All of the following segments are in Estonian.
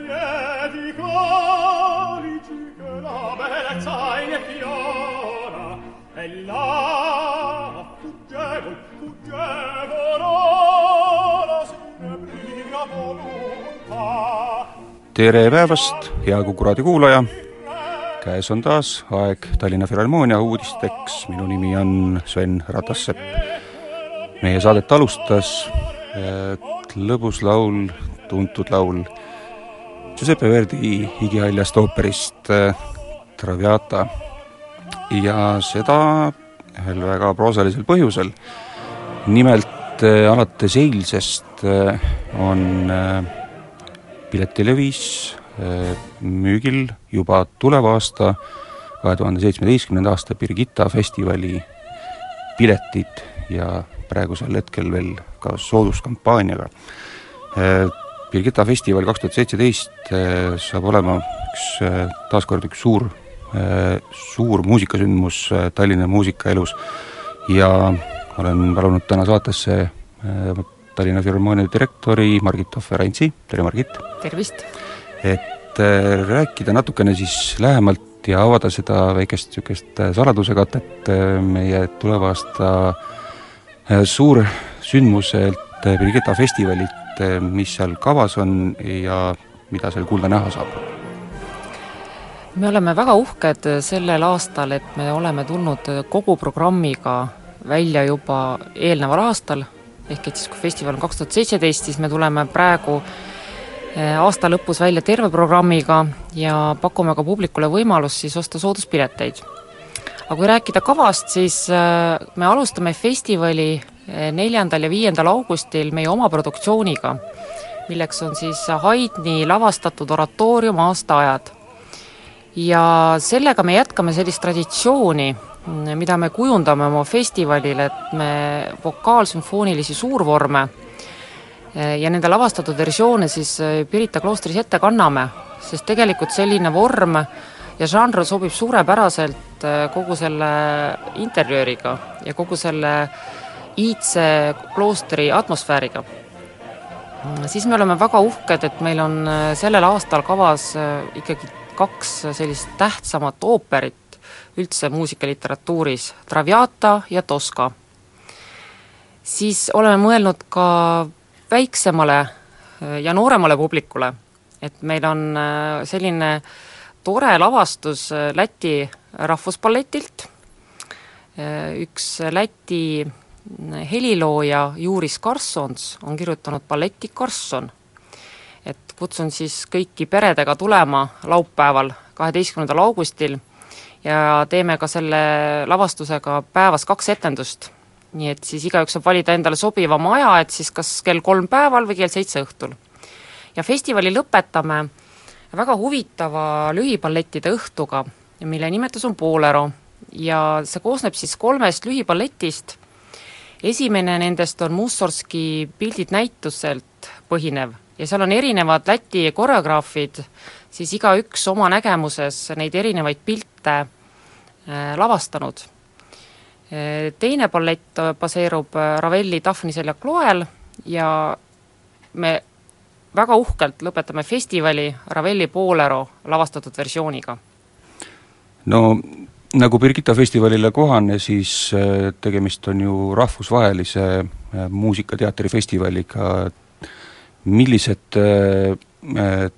edi calici che la bellezza in fiora e là fuggevol, fuggevol ora si ne briga volontà tere päevast, hea Kuku raadio kuulaja! käes on taas aeg Tallinna Filharmoonia uudisteks, minu nimi on Sven Ratassepp. meie saadet alustas äh, lõbus laul, tuntud laul Giuseppe Verdi igihaljast ooperist äh, Traviata ja seda ühel väga proosalisel põhjusel. nimelt äh, alates eilsest äh, on piletilevis müügil juba tuleva aasta, kahe tuhande seitsmeteistkümnenda aasta Birgitta festivali piletid ja praegusel hetkel veel ka sooduskampaaniaga. Äh, Birgitta festival kaks tuhat seitseteist äh, saab olema üks, taaskord üks suur, suur muusikasündmus Tallinna muusikaelus ja olen palunud täna saatesse Tallinna Filharmoonia direktori Margit Ohver-Antsi, tere Margit! tervist! et äh, rääkida natukene siis lähemalt ja avada seda väikest niisugust äh, saladuskatet äh, meie tuleva aasta äh, suursündmuselt äh, Birgitta festivalilt äh,, mis seal kavas on ja mida seal kuulda-näha saab. me oleme väga uhked sellel aastal, et me oleme tulnud kogu programmiga välja juba eelneval aastal, ehk et siis, kui festival on kaks tuhat seitseteist, siis me tuleme praegu eh, aasta lõpus välja terve programmiga ja pakume ka publikule võimalust siis osta sooduspileteid. aga kui rääkida kavast, siis eh, me alustame festivali eh, neljandal ja viiendal augustil meie oma produktsiooniga, milleks on siis Haydni lavastatud oratoorium Aastaajad. Ja sellega me jätkame sellist traditsiooni, mida me kujundame oma festivalil, et me vokaalsümfoonilisi suurvorme ja nende lavastatud versioone siis Pirita kloostris ette kanname, sest tegelikult selline vorm ja žanr sobib suurepäraselt kogu selle interjööriga ja kogu selle iidse kloostri atmosfääriga. siis me oleme väga uhked, et meil on sellel aastal kavas ikkagi kaks sellist tähtsamat ooperit üldse muusikaliteratuuris, Traviata ja Tosca. siis oleme mõelnud ka väiksemale ja nooremale publikule, et meil on selline tore lavastus Läti rahvuspalletilt, üks Läti helilooja Juris Karsons on kirjutanud balleti Karsson et kutsun siis kõiki peredega tulema laupäeval, kaheteistkümnendal augustil ja teeme ka selle lavastusega päevas kaks etendust. nii et siis igaüks saab valida endale sobivama aja, et siis kas kell kolm päeval või kell seitse õhtul. ja festivali lõpetame väga huvitava lühiballettide õhtuga, mille nimetus on Bolero ja see koosneb siis kolmest lühiballetist, esimene nendest on Mussorgski Pildid näituselt põhinev ja seal on erinevad Läti koreograafid, siis igaüks oma nägemuses neid erinevaid pilte äh, lavastanud. Äh, teine ballett baseerub Ravelli Daphnisel ja Chloel ja me väga uhkelt lõpetame festivali Ravelli Bolero lavastatud versiooniga. no nagu Birgitta festivalile kohane, siis äh, tegemist on ju rahvusvahelise muusikateatrifestivaliga, millised äh,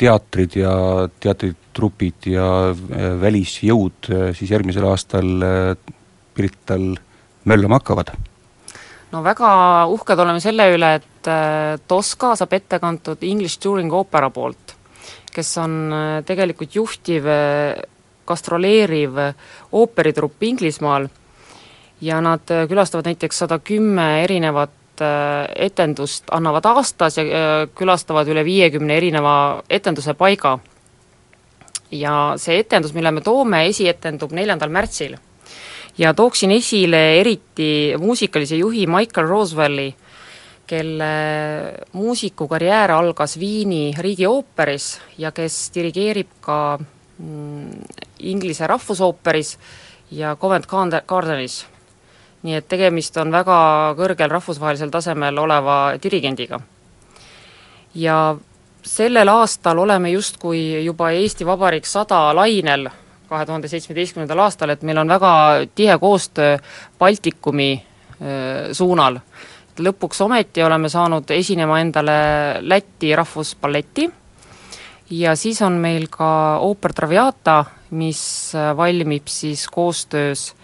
teatrid ja teatritrupid ja äh, välisjõud äh, siis järgmisel aastal Pirital möllama hakkavad? no väga uhked oleme selle üle, et Tosca saab ette kantud English Touring Opera poolt, kes on tegelikult juhtiv gastroleeriv ooperitrupp Inglismaal ja nad külastavad näiteks sada kümme erinevat etendust, annavad aastas ja külastavad üle viiekümne erineva etenduse paiga. ja see etendus, mille me toome, esietendub neljandal märtsil. ja tooksin esile eriti muusikalise juhi Michael Roswelli, kelle muusikukarjäär algas Viini riigiooperis ja kes dirigeerib ka Inglise rahvusooperis ja Covent Gardenis nii et tegemist on väga kõrgel rahvusvahelisel tasemel oleva dirigendiga. ja sellel aastal oleme justkui juba Eesti Vabariik sada lainel, kahe tuhande seitsmeteistkümnendal aastal, et meil on väga tihe koostöö Baltikumi suunal. lõpuks ometi oleme saanud esinema endale Läti rahvusballeti ja siis on meil ka ooper Traviata, mis valmib siis koostöös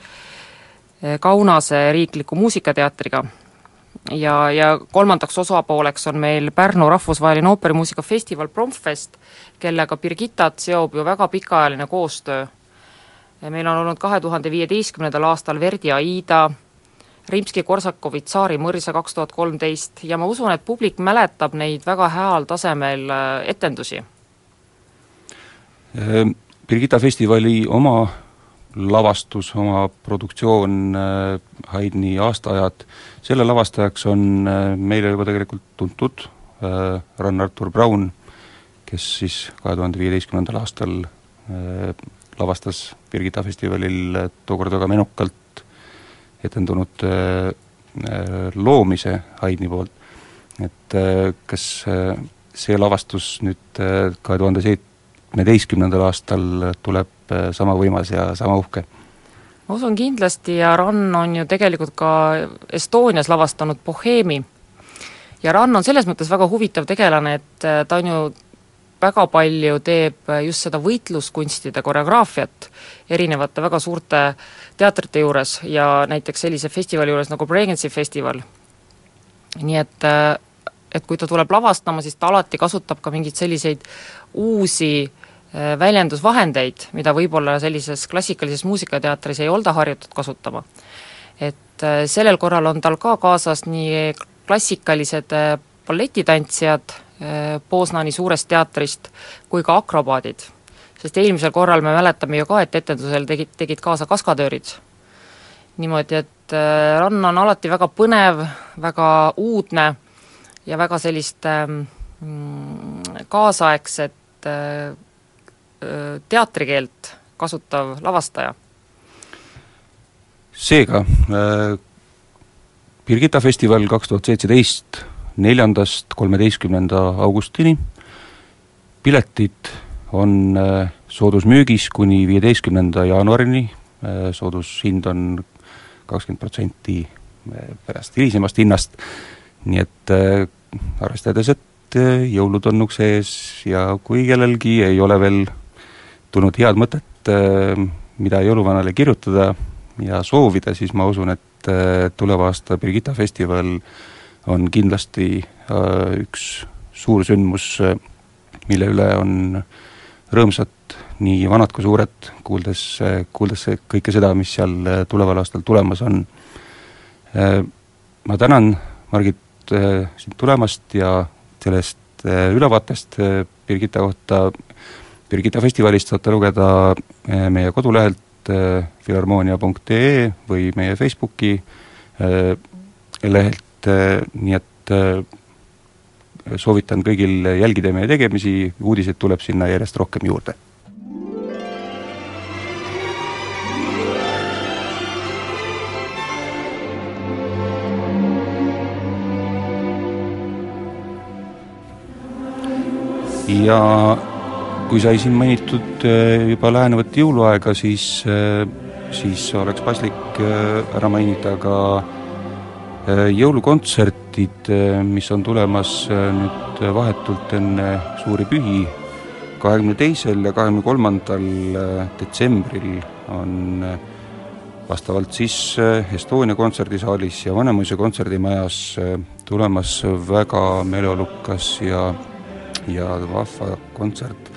Kaunase riikliku muusikateatriga. ja, ja kolmandaks osapooleks on meil Pärnu rahvusvaheline ooperimuusikafestival Promfest, kellega Birgittat seob ju väga pikaajaline koostöö. meil on olnud kahe tuhande viieteistkümnendal aastal Verdi Aida, Rimski-Korsakovi Tsaari mõrsa kaks tuhat kolmteist ja ma usun, et publik mäletab neid väga heal tasemel äh, etendusi. Birgitta festivali oma lavastus, oma produktsioon, äh, Haydni aastaajad, selle lavastajaks on äh, meile juba tegelikult tuntud äh, Ron Artur Brown, kes siis kahe tuhande viieteistkümnendal aastal lavastas Birgitta festivalil tookord väga menukalt etendunud loomise Haydni poolt, et kas see lavastus nüüd kahe tuhande seitsmeteistkümnendal aastal tuleb Äh, sama võimas ja sama uhke? ma usun kindlasti ja Rann on ju tegelikult ka Estonias lavastanud Boheemi. ja Rann on selles mõttes väga huvitav tegelane, et äh, ta on ju väga palju teeb just seda võitluskunstide koreograafiat erinevate väga suurte teatrite juures ja näiteks sellise festivali juures nagu Bregenzi festival. nii et äh, et kui ta tuleb lavastama, siis ta alati kasutab ka mingeid selliseid uusi äh, Äh, väljendusvahendeid, mida võib-olla sellises klassikalises muusikateatris ei olda harjutud kasutama. et äh, sellel korral on tal ka kaasas nii klassikalised äh, balletitantsijad Poznani suurest teatrist kui ka akrobaadid. sest eelmisel korral me mäletame ju ka, et etendusel tegid, tegid kaasa kaskadöörid. niimoodi, et Rann on alati väga põnev, väga uudne ja väga sellist ähm, mm, kaasaegset teatrikeelt kasutav lavastaja. seega äh, Birgitta festival kaks tuhat seitseteist neljandast kolmeteistkümnenda augustini, piletid on äh, soodusmüügis kuni viieteistkümnenda jaanuarini, äh, soodushind on kakskümmend protsenti pärast hilisemast hinnast, nii et arvestades, et jõulud on ukse ees ja kui kellelgi ei ole veel tulnud head mõtet, äh, mida jõuluvanale kirjutada ja soovida, siis ma usun, et äh, tuleva aasta Birgitta festival on kindlasti äh, üks suur sündmus, mille üle on rõõmsad nii vanad kui suured, kuuldes, kuuldes kõike seda, mis seal tuleval aastal tulemas on. Ma tänan, Margit, sind tulemast ja sellest ülevaatest Birgitta kohta Birgitta festivalist saate lugeda eh, meie kodulehelt eh, filharmoonia.ee või meie Facebooki eh, lehelt, nii et soovitan kõigil jälgida meie tegemisi, uudiseid tuleb sinna järjest rohkem juurde. Ja kui sai siin mainitud äh, juba lähenevat jõuluaega, siis, äh, siis oleks paslik äh, ära mainida ka jõulukontserdid, mis on tulemas nüüd vahetult enne suuri pühi, kahekümne teisel ja kahekümne kolmandal detsembril on vastavalt siis Estonia kontserdisaalis ja Vanemuise kontserdimajas tulemas väga meeleolukas ja, ja vahva kontsert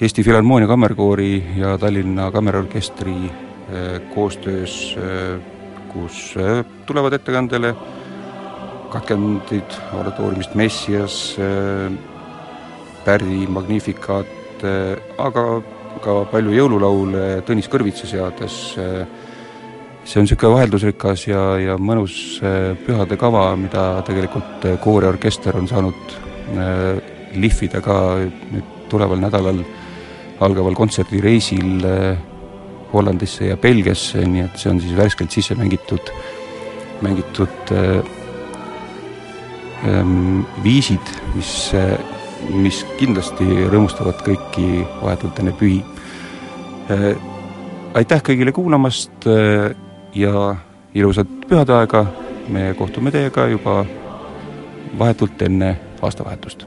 Eesti Filharmoonia Kammerkoori ja Tallinna Kammerorkestri koostöös, kus tulevad ettekandele katkendid oratooriumist Messias, Pärdi Magnificat, aga ka palju jõululaule Tõnis Kõrvitsa seades, see on niisugune vaheldusrikas ja, ja mõnus pühade kava, mida tegelikult koor ja orkester on saanud lihvida ka nüüd tuleval nädalal algaval kontserdireisil Hollandisse ja Belgiasse, nii et see on siis värskelt sisse mängitud, mängitud ähm, viisid, mis mis kindlasti rõõmustavad kõiki vahetult enne pühi. Äh, aitäh kõigile kuulamast äh, ja ilusat pühadeaega, me kohtume teiega juba vahetult enne aastavahetust.